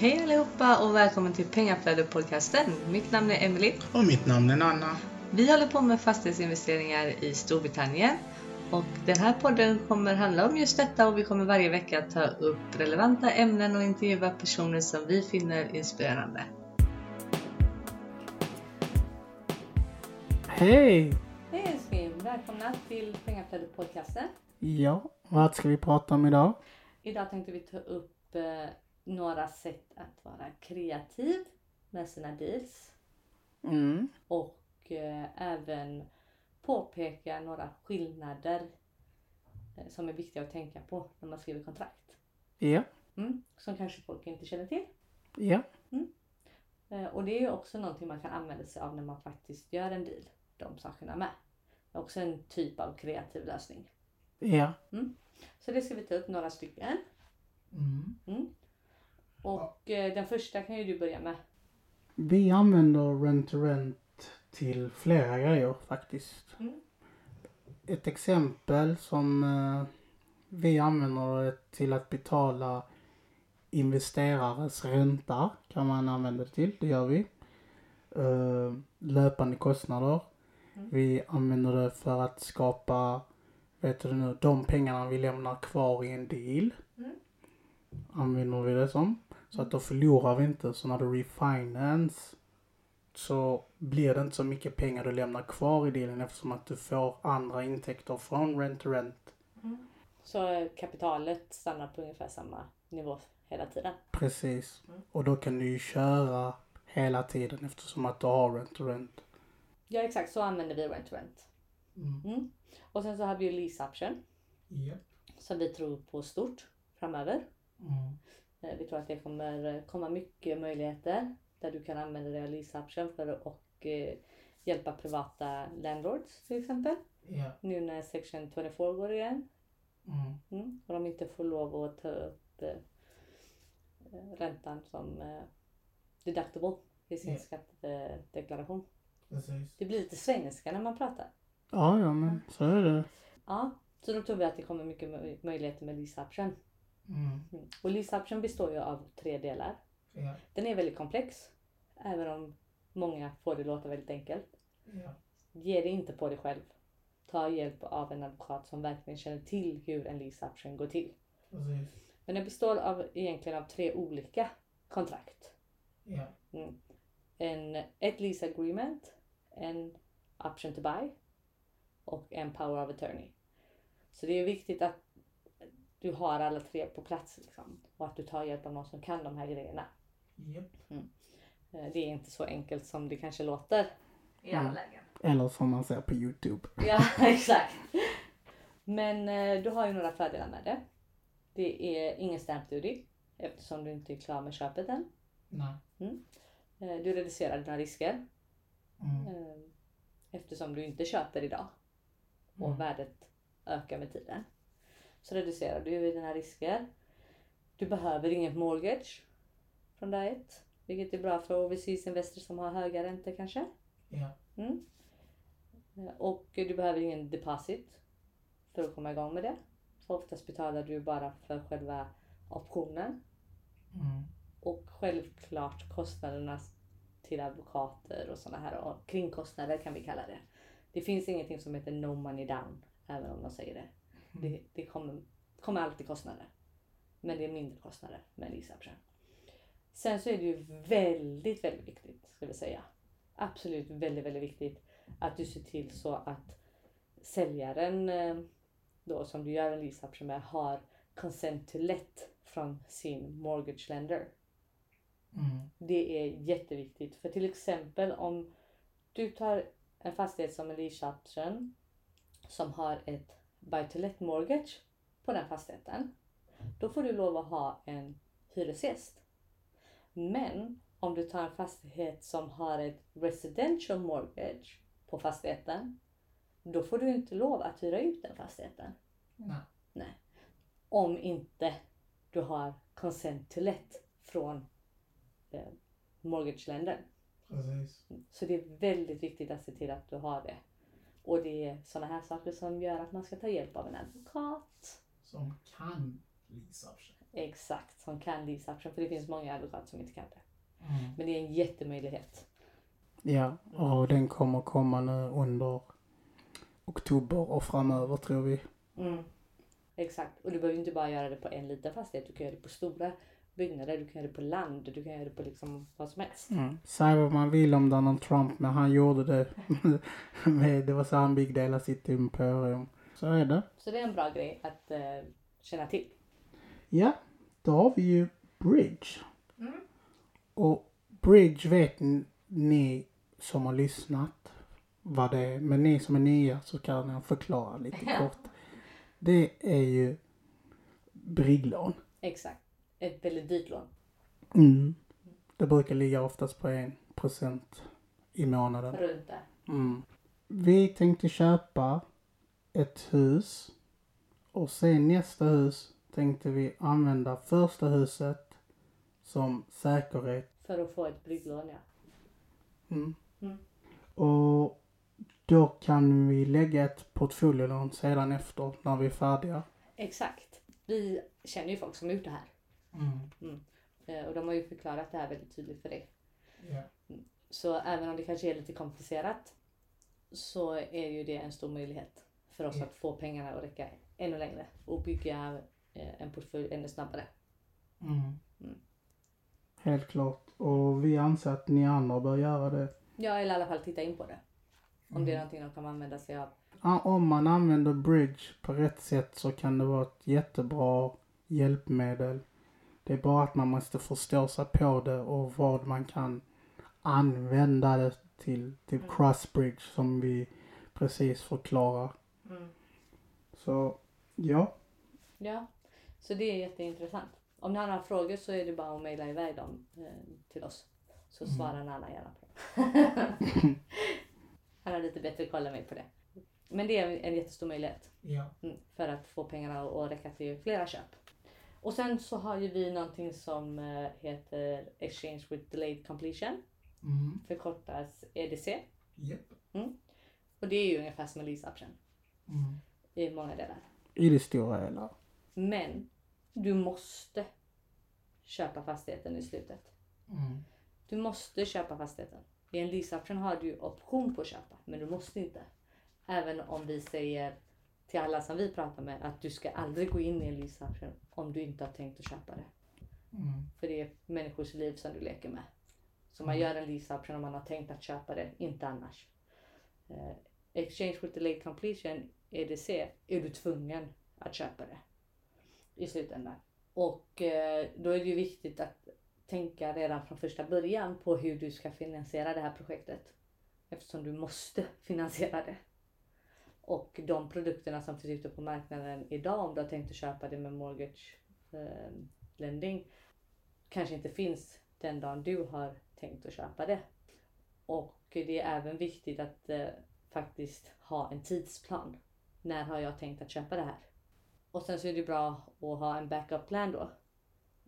Hej allihopa och välkommen till Pengaflödet-podcasten. Mitt namn är Emily. Och mitt namn är Nanna. Vi håller på med fastighetsinvesteringar i Storbritannien. Och den här podden kommer handla om just detta och vi kommer varje vecka ta upp relevanta ämnen och intervjua personer som vi finner inspirerande. Hej! Hej älskling! Välkomna till Pengaflödet-podcasten. Ja, vad ska vi prata om idag? Idag tänkte vi ta upp eh, några sätt att vara kreativ med sina deals. Mm. Och eh, även påpeka några skillnader eh, som är viktiga att tänka på när man skriver kontrakt. Ja, Mm, som kanske folk inte känner till. ja, Eh, och det är ju också någonting man kan använda sig av när man faktiskt gör en deal. De sakerna med. Det är också en typ av kreativ lösning. ja. Så det ska vi ta upp några stycken. Mm. Och eh, den första kan ju du börja med. Vi använder rent to rent till flera grejer faktiskt. Mm. Ett exempel som eh, vi använder det till att betala investerares ränta kan man använda det till, det gör vi. Eh, löpande kostnader. Mm. Vi använder det för att skapa, vet du nu, de pengarna vi lämnar kvar i en deal. Mm. Använder vi det som. Så att då förlorar vi inte. Så när du refinance så blir det inte så mycket pengar du lämnar kvar i dealen eftersom att du får andra intäkter från rent to rent. Så eh, kapitalet stannar på ungefär samma nivå hela tiden. Precis. Mm. Och då kan du ju köra hela tiden eftersom att du har rent to rent. Ja exakt, så använder vi rent to rent. Mm. Och sen så har vi ju lease option Ja. som vi tror på stort framöver. Eh, Vi tror att det kommer eh, komma mycket möjligheter där du kan använda dig av lease option för att och, eh, hjälpa privata landlords till exempel. Ja. Nu när section 24 går igen Mm. mm. och de inte får lov att ta upp räntan som eh, deductible i sin Ja. skattedeklaration. Precis. Det blir lite svenska när man pratar. Ja, ja men så är det. Ja, så då tror vi att det kommer mycket möj- möjligheter med lease option. Mm. Mm. Och lease består ju av tre delar. Ja. Den är väldigt komplex, även om många får det låta väldigt enkelt. Ja. Ge dig inte på dig själv. Ta hjälp av en advokat som verkligen känner till hur en lease går till. Precis. Men den består av, egentligen av tre olika kontrakt. Ja. Mm. En, ett lease agreement, en option to buy och en power of attorney. Så det är viktigt att du har alla tre på plats liksom, och att du tar hjälp av någon som kan de här grejerna. Japp. Eh, Det är inte så enkelt som det kanske låter i alla Mm. lägen. Eller som man ser på Youtube. Ja, exakt. Men eh, du har ju några fördelar med det. Det är ingen stamp duty eftersom du inte är klar med köpet än. Nej. Eh, Du reducerar dina risker Mm. eftersom du inte köper idag och Mm. värdet ökar med tiden. Så reducerar du ju dina risker. Du behöver inget mortgage från dag ett, vilket är bra för overseas investors som har höga räntor kanske. Ja. Mm. Och du behöver ingen deposit för att komma igång med det. Så oftast betalar du bara för själva optionen. Mm. Och självklart kostnaderna till advokater och sådana här och kringkostnader kan vi kalla det. Det finns ingenting som heter no money down, även om de säger det. Det, det kommer, kommer alltid kostnader. Men det är mindre kostnader med lease option. Sen så är det ju väldigt, väldigt viktigt, ska vi säga. Absolut väldigt, väldigt viktigt att du ser till så att säljaren eh, då som du gör en lease option med har consent to let från sin mortgage lender. Mm. Det är jätteviktigt. För till exempel om du tar en fastighet som en lease option som har ett buy to let mortgage på den fastigheten. Då får du lov att ha en hyresgäst. Men om du tar en fastighet som har ett residential mortgage på fastigheten. Då får du inte lov att hyra ut den fastigheten. Nej. Om inte du har consent to let från eh, mortgage-ländern. Precis. Så det är väldigt viktigt att se till att du har det. Och det är sådana här saker som gör att man ska ta hjälp av en advokat. Som kan lease. Exakt, som kan lease. För det finns många advokater som inte kan det. Mm. Men det är en jättemöjlighet. Ja, och den kommer komma nu under oktober och framöver tror vi. Mm. Exakt. Och du behöver inte bara göra det på en liten fastighet. Du kan göra det på stora byggnader. Du kan göra det på land. Du kan göra det på liksom vad som helst. Mm. Säg vad man vill om Donald Trump, men han gjorde det. det var så han byggde hela sitt imperium. Så är det. Så det är en bra grej att eh, känna till. Ja, då har vi ju Bridge. Mm. Och Bridge vet ni som har lyssnat vad det är. Men ni som är nya så kan jag förklara lite kort. Det är ju brygglån. Exakt. Ett väldigt dyrt lån. Mm. Det brukar ligga oftast på en procent i månaden. Runt där. Mm. Vi tänkte köpa ett hus och sen nästa hus tänkte vi använda första huset som säkerhet. För att få ett brygglån ja. Mm. Mm. Och då kan vi lägga ett portföljelån sedan efter när vi är färdiga. Exakt. Vi känner ju folk som har gjort det här. Eh, Och de har ju förklarat det här väldigt tydligt för dig. Ja. Så även om det kanske är lite komplicerat så är ju det en stor möjlighet för oss Ja. att få pengarna att räcka ännu längre och bygga eh, en portfölj ännu snabbare. Mm. Mm. Helt klart. Och vi anser att ni andra bör göra det. Ja, eller i alla fall titta in på det. Om det är Mm. någonting de kan använda sig av. Ja, Om man använder bridge på rätt sätt så kan det vara ett jättebra hjälpmedel. Det är bara att man måste förstå sig på det och vad man kan använda det till. Typ Mm. crossbridge som vi precis förklarar. Så ja, Ja, så det är jätteintressant. Om ni har några frågor så är det bara att mejla iväg dem eh, till oss. Så Mm. svarar Nanna gärna på dem. Han har lite bättre koll än mig på det. Men det är en jättestor möjlighet. ja. Mm, för att få pengarna att räcka till flera köp. Och sen så har ju vi någonting som eh, heter Exchange with Delayed Completion. Mm. Förkortas EDC. Yep. Och det är ju ungefär som en lease option Mm. i många delar. I det stora hela. Men du måste köpa fastigheten i slutet. Mm. Du måste köpa fastigheten. I en lease option har du option på att köpa, men du måste inte. Även om vi säger till alla som vi pratar med att du ska aldrig gå in i en option om du inte har tänkt att köpa det. Mm. För det är människors liv som du leker med. Så man gör en option om man har tänkt att köpa det, inte annars. Eh, exchange with delayed completion, EDC, är du tvungen att köpa det i slutändan. Och eh, då är det ju viktigt att tänka redan från första början på hur du ska finansiera det här projektet. Eftersom du måste finansiera det. Och de produkterna som finns ute på marknaden idag, om du har tänkt att köpa det med mortgage eh, lending, kanske inte finns den dagen du har tänkt att köpa det. Och det är även viktigt att eh, faktiskt ha en tidsplan. När har jag tänkt att köpa det här? Och sen så är det bra att ha en backup plan då.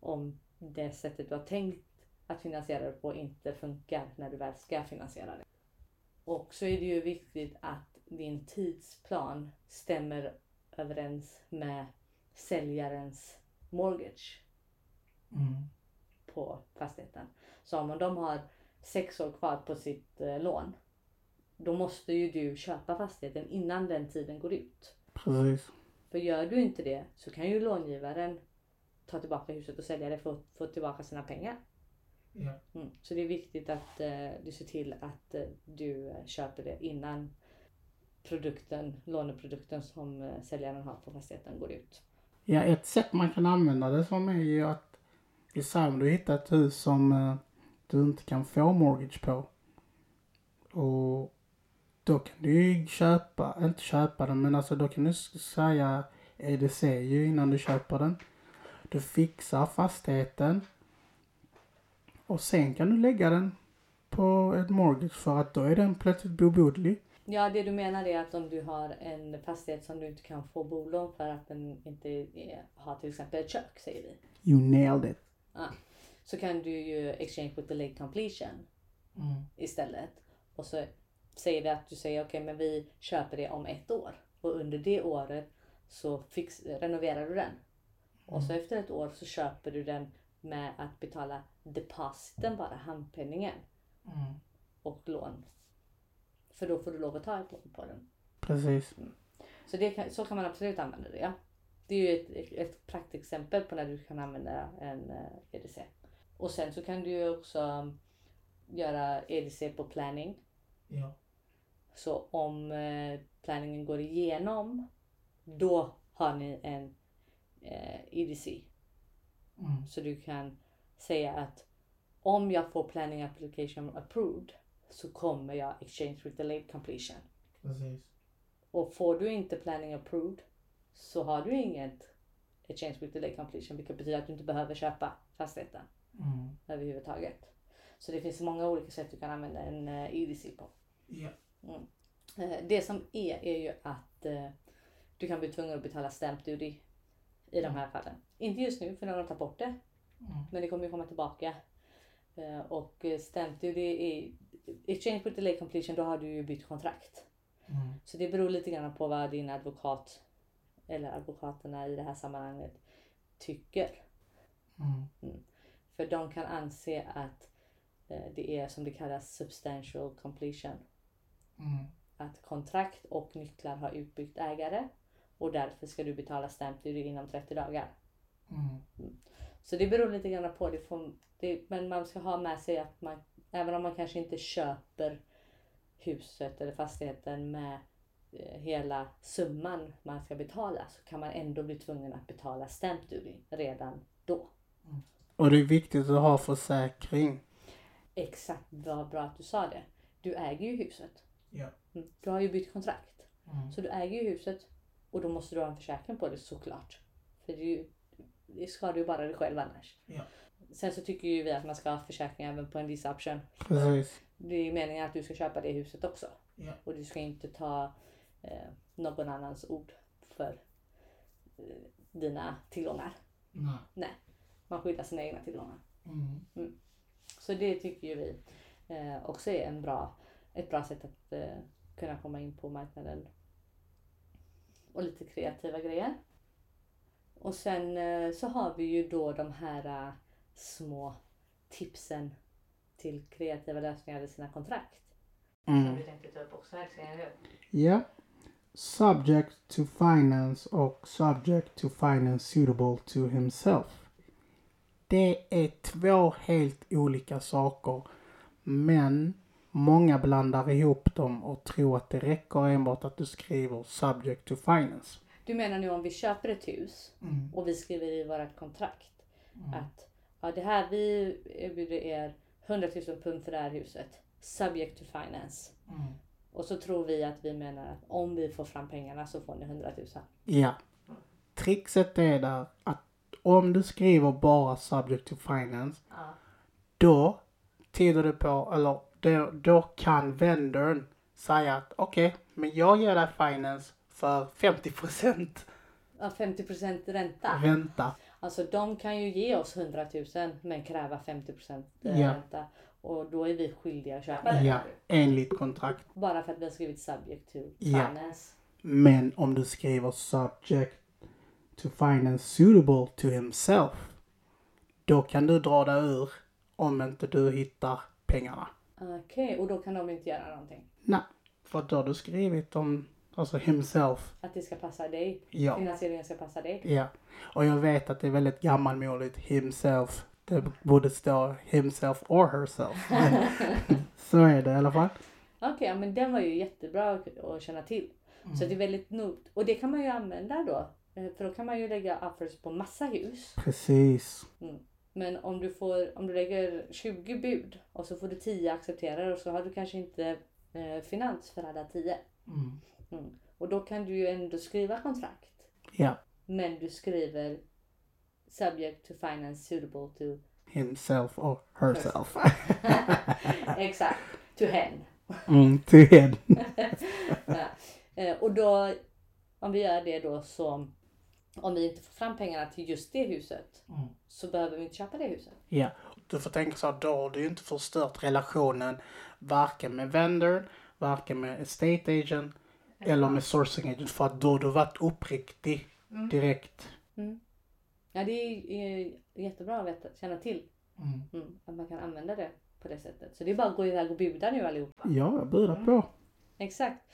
Om det sättet du har tänkt att finansiera det på inte funkar när du väl ska finansiera det. Och så är det ju viktigt att din tidsplan stämmer överens med säljarens mortgage Mm. på fastigheten. Så om de har sex år kvar på sitt eh, lån, då måste ju du köpa fastigheten innan den tiden går ut. Precis. För gör du inte det så kan ju långivaren ta tillbaka huset och sälja det för att få tillbaka sina pengar. Ja. Mm. Så det är viktigt att eh, du ser till att eh, du eh, köper det innan produkten, låneprodukten som eh, säljaren har på fastigheten går ut. Ja, ett sätt man kan använda det som är ju att vi säger om du hittar ett hus som eh, du inte kan få mortgage på. Och då kan du ju köpa, inte köpa den, men alltså då kan du säga eh, EDC ju innan du köper den. Du fixar fastigheten. Och sen kan du lägga den på ett mortgage för att då är den plötsligt bobodlig. Ja, det du menar är att om du har en fastighet som du inte kan få bolån för att den inte är, har till exempel ett kök, säger vi. You nailed it. Så kan du ju exchange with delayed completion istället. Och så säger vi att du säger okej men vi köper det om ett år. Och under det året så fix, renoverar du den. Och så efter ett år så köper du den med att betala depositen bara, handpenningen Mm. och lån. För då får du lov att ta ett lån på den. Precis. Så det kan, så kan man absolut använda det. Ja. Det är ju ett, ett, praktexempel på när du kan använda en eh, EDC. Och sen så kan du ju också göra EDC på planning. Ja. Så om eh, planningen går igenom, då har ni en eh, EDC. Mm. Så du kan säga att om jag får planning application approved så kommer jag exchange with delayed completion. Precis. Och får du inte planning approved så har du inget exchange with delayed completion vilket betyder att du inte behöver köpa fastigheten Mm. överhuvudtaget. Så det finns många olika sätt du kan använda en eh, EDC på. Ja. Eh, Det som är är ju att eh, du kan bli tvungen att betala stamp duty i de här fallen. Inte just nu för när de tar bort det. Mm. Men det kommer ju komma tillbaka. Och stamp duty är exchange with delay completion då har du ju bytt kontrakt. Mm. Så det beror lite grann på vad din advokat eller advokaterna i det här sammanhanget tycker. Mm. För de kan anse att eh, det är som det kallas substantial completion. Mm. Att kontrakt och nycklar har utbytt ägare och därför ska du betala stamp duty inom 30 dagar. Mm. Så det beror lite grann på det, får, det. Men man ska ha med sig att man, även om man kanske inte köper huset eller fastigheten med eh, hela summan man ska betala så kan man ändå bli tvungen att betala stamp duty redan då. Och det är viktigt att ha försäkring. Exakt, vad bra att du sa det. Du äger ju huset. Ja. Mm. Du har ju bytt kontrakt. Mm. Så du äger ju huset och då måste du ha en försäkring på det såklart. För det, är ju, det skadar ju bara dig själv annars. Ja. Sen så tycker ju vi att man ska ha försäkring även på en lease option. Precis. Det är meningen att du ska köpa det huset också. Ja. Och du ska inte ta eh, någon annans ord för eh, dina tillgångar. Nej. Man skyddar sina egna tillgångar. Mm. Så det tycker ju vi eh, också är en bra, ett bra sätt att eh, kunna komma in på marknaden. Och lite kreativa grejer. Och sen eh, så har vi ju då de här eh, små tipsen till kreativa lösningar i sina kontrakt. Som Mm. vi tänkte ta upp också här. Ja. Subject to finance och subject to finance suitable to himself. Det är två helt olika saker. Men många blandar ihop dem och tror att det räcker enbart att du skriver subject to finance. Du menar nu om vi köper ett hus Mm. och vi skriver i vårt kontrakt att ja, det här vi erbjuder er 100 000 pund för det här huset. Subject to finance. Mm. Och så tror vi att vi menar att om vi får fram pengarna så får ni 100 000. Ja. Trixet är där att om du skriver bara subject to finance Ja. då tyder det på, eller då, då kan vendorn säga att okej, men jag ger dig finance för 50% Ja, 50% ränta. ränta. Alltså de kan ju ge oss 100 000 men kräva 50% eh, ränta. Och då är vi skyldiga att köpa det. Ja, enligt kontrakt. Bara för att vi har skrivit subject to Ja. finance. Men om du skriver subject to finance suitable to himself, då kan du dra dig ur om inte du hittar pengarna. Okej, och då kan de inte göra någonting. Nej, för då har du skrivit om, alltså himself. Att det ska passa dig. Ja. Finansieringen ska passa dig. Ja, och jag vet att det är väldigt gammalmodigt, himself. Det borde stå himself or herself. Så är det i alla fall. Okej, ja, men den var ju jättebra att- känna till. Så det är väldigt nog. Och det kan man ju använda då. Eh, För då kan man ju lägga offers på massa hus. Precis. Men om du, får, om du lägger 20 bud och så får du 10 accepterar och så har du kanske inte eh, finans för alla 10. Mm. Och då kan du ju ändå skriva kontrakt. Ja, Men du skriver subject to finance suitable to himself or herself. exakt, to hen. Mm, to head. Ja. Eh, och då, om vi gör det då så, om vi inte får fram pengarna till just det huset Mm. så behöver vi inte köpa det huset. Ja, du får tänka så att då har du inte förstört relationen varken med vendor, varken med estate agent eller med sourcing agent för att då har du varit uppriktig direkt. Mm. Ja, det är, är jättebra att veta, känna till. Mm. Mm, att man kan använda det på det sättet. Så det är bara att gå iväg och buda nu allihopa. Ja, jag budar på. Exakt.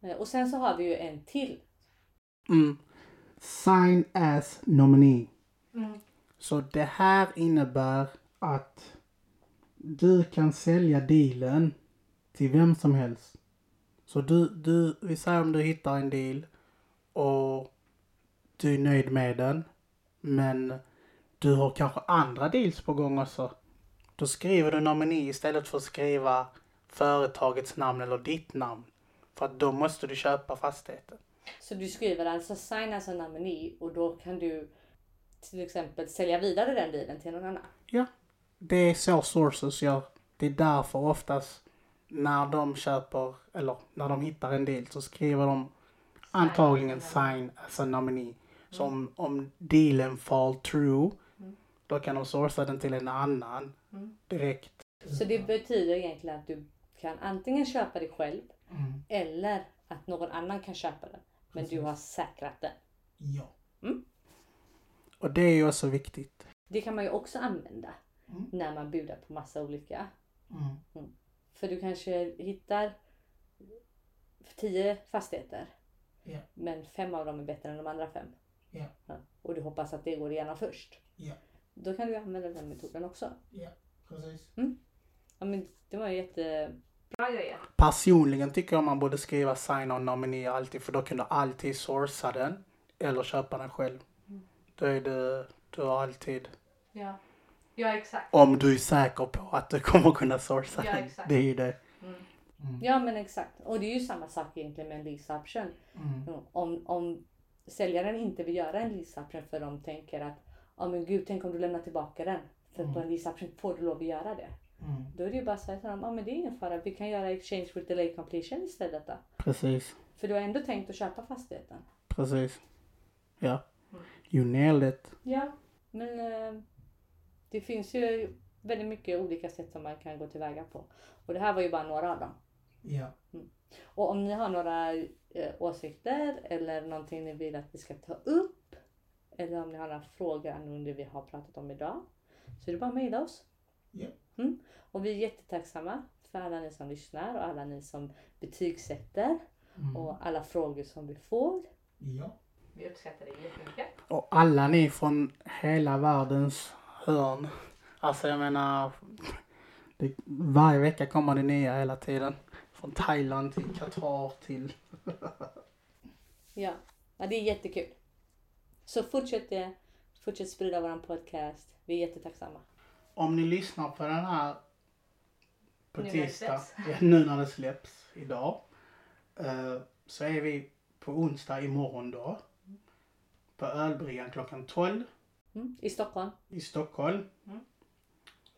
Eh, Och sen så har vi ju en till. Mm. Sign as nominee. Så det här innebär att du kan sälja dealen till vem som helst. Så du, du, vi säger om du hittar en deal och du är nöjd med den. Men du har kanske andra deals på gång också. Då skriver du nominee istället för att skriva företagets namn eller ditt namn. För att då måste du köpa fastigheten. Så du skriver alltså sign as a nominee och då kan du till exempel sälja vidare den dealen till någon annan. Ja, det är så sources gör. Det är därför oftast när de köper eller när de hittar en deal så skriver de antagligen sign as a nominee. Så om, om dealen fall through då kan de sourca den till en annan direkt. Så det betyder egentligen att du kan antingen köpa det själv Mm. eller att någon annan kan köpa den. Men du har säkrat den. Ja. Mm. Och det är ju också viktigt. Det kan man ju också använda Mm. när man budar på massa olika. Mm. För du kanske hittar tio fastigheter. Ja. Men fem av dem är bättre än de andra fem. Ja. Och du hoppas att det går igenom först. Ja. Då kan du använda den metoden också. Precis. Ja, men det var ju jättebra grejer. Personligen tycker jag man borde skriva sign on nominee alltid för då kan du alltid sourca den eller köpa den själv. Då är det, du har alltid, Ja, ja exakt. om du är säker på att du kommer kunna sourca Ja, den. Det är ju det. Ja men exakt. Och det är ju samma sak egentligen med en lease option. Mm. Om, om säljaren inte vill göra en lease option för de tänker att ja men gud tänk om du lämnar tillbaka den. För på en lease option får du lov att göra det. Mm. Då är det ju bara att säga till dem, ja men det är ingen fara, vi kan göra exchange with delay completion istället då. Precis, För du har ändå tänkt att köpa fastigheten. precis. Ja. You nailed it. Ja, men eh, det finns ju väldigt mycket olika sätt som man kan gå tillväga på. Och det här var ju bara några av dem. Ja. Och om ni har några eh, åsikter eller någonting ni vill att vi ska ta upp. Eller om ni har några frågor angående det vi har pratat om idag. Så är det bara att mejla oss. Ja. Mm. Och vi är jättetacksamma för alla ni som lyssnar och alla ni som betygsätter. Och alla frågor som vi får. Ja. Vi uppskattar det jättemycket. Och alla ni från hela världens hörn. Alltså jag menar, det, varje vecka kommer det nya hela tiden. Från Thailand till Qatar till... Ja. ja, det är jättekul. Så fortsätt det. Fortsätt sprida våran podcast. Vi är jättetacksamma. Om ni lyssnar på den här på Nu tisdag, nu när det släpps idag, eh, så är vi på onsdag imorgon då. På ölbryggan klockan 12 Mm. I Stockholm. i Stockholm. Mm.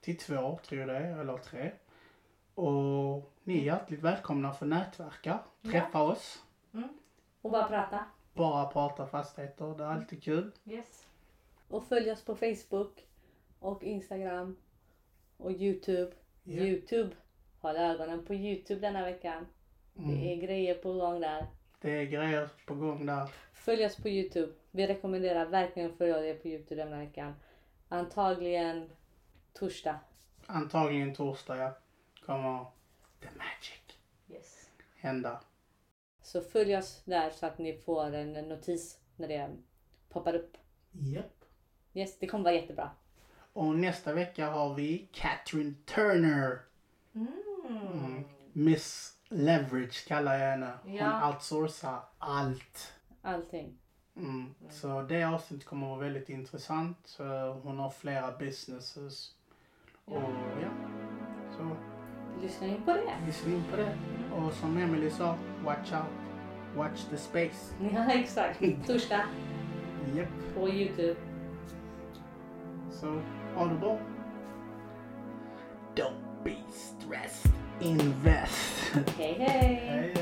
Till två, tror jag det är, eller tre. Och ni är hjärtligt välkomna för nätverka, träffa oss, Och bara prata. bara prata fastigheter, det är alltid kul. Yes. Och följ oss på Facebook och Instagram och Youtube. Ja. Youtube. Håll ögonen på Youtube denna veckan. Mm. Det är grejer på gång där. Det är grejer på gång där. Följ oss på Youtube. Vi rekommenderar verkligen att följa er på Youtube denna veckan. Antagligen torsdag. Antagligen torsdag, ja. Kommer the magic Yes. hända. Så följ oss där så att ni får en notis när det poppar upp. Japp. Yes, det kommer vara jättebra. Och nästa vecka har vi Catherine Turner. Mm. Miss Leverage kallar jag henne. Hon Ja. outsourcar allt. Allting. Mm. Så det avsnittet kommer att vara väldigt intressant. Hon har flera businesses. Och ja, så Lyssna in på det. lyssna in på det. Och som Emily sa, watch out. Watch the space. Ja, exakt. Torsdag Japp. på Youtube. Så ha det bra. Don't be stressed. Invest. Hej hej!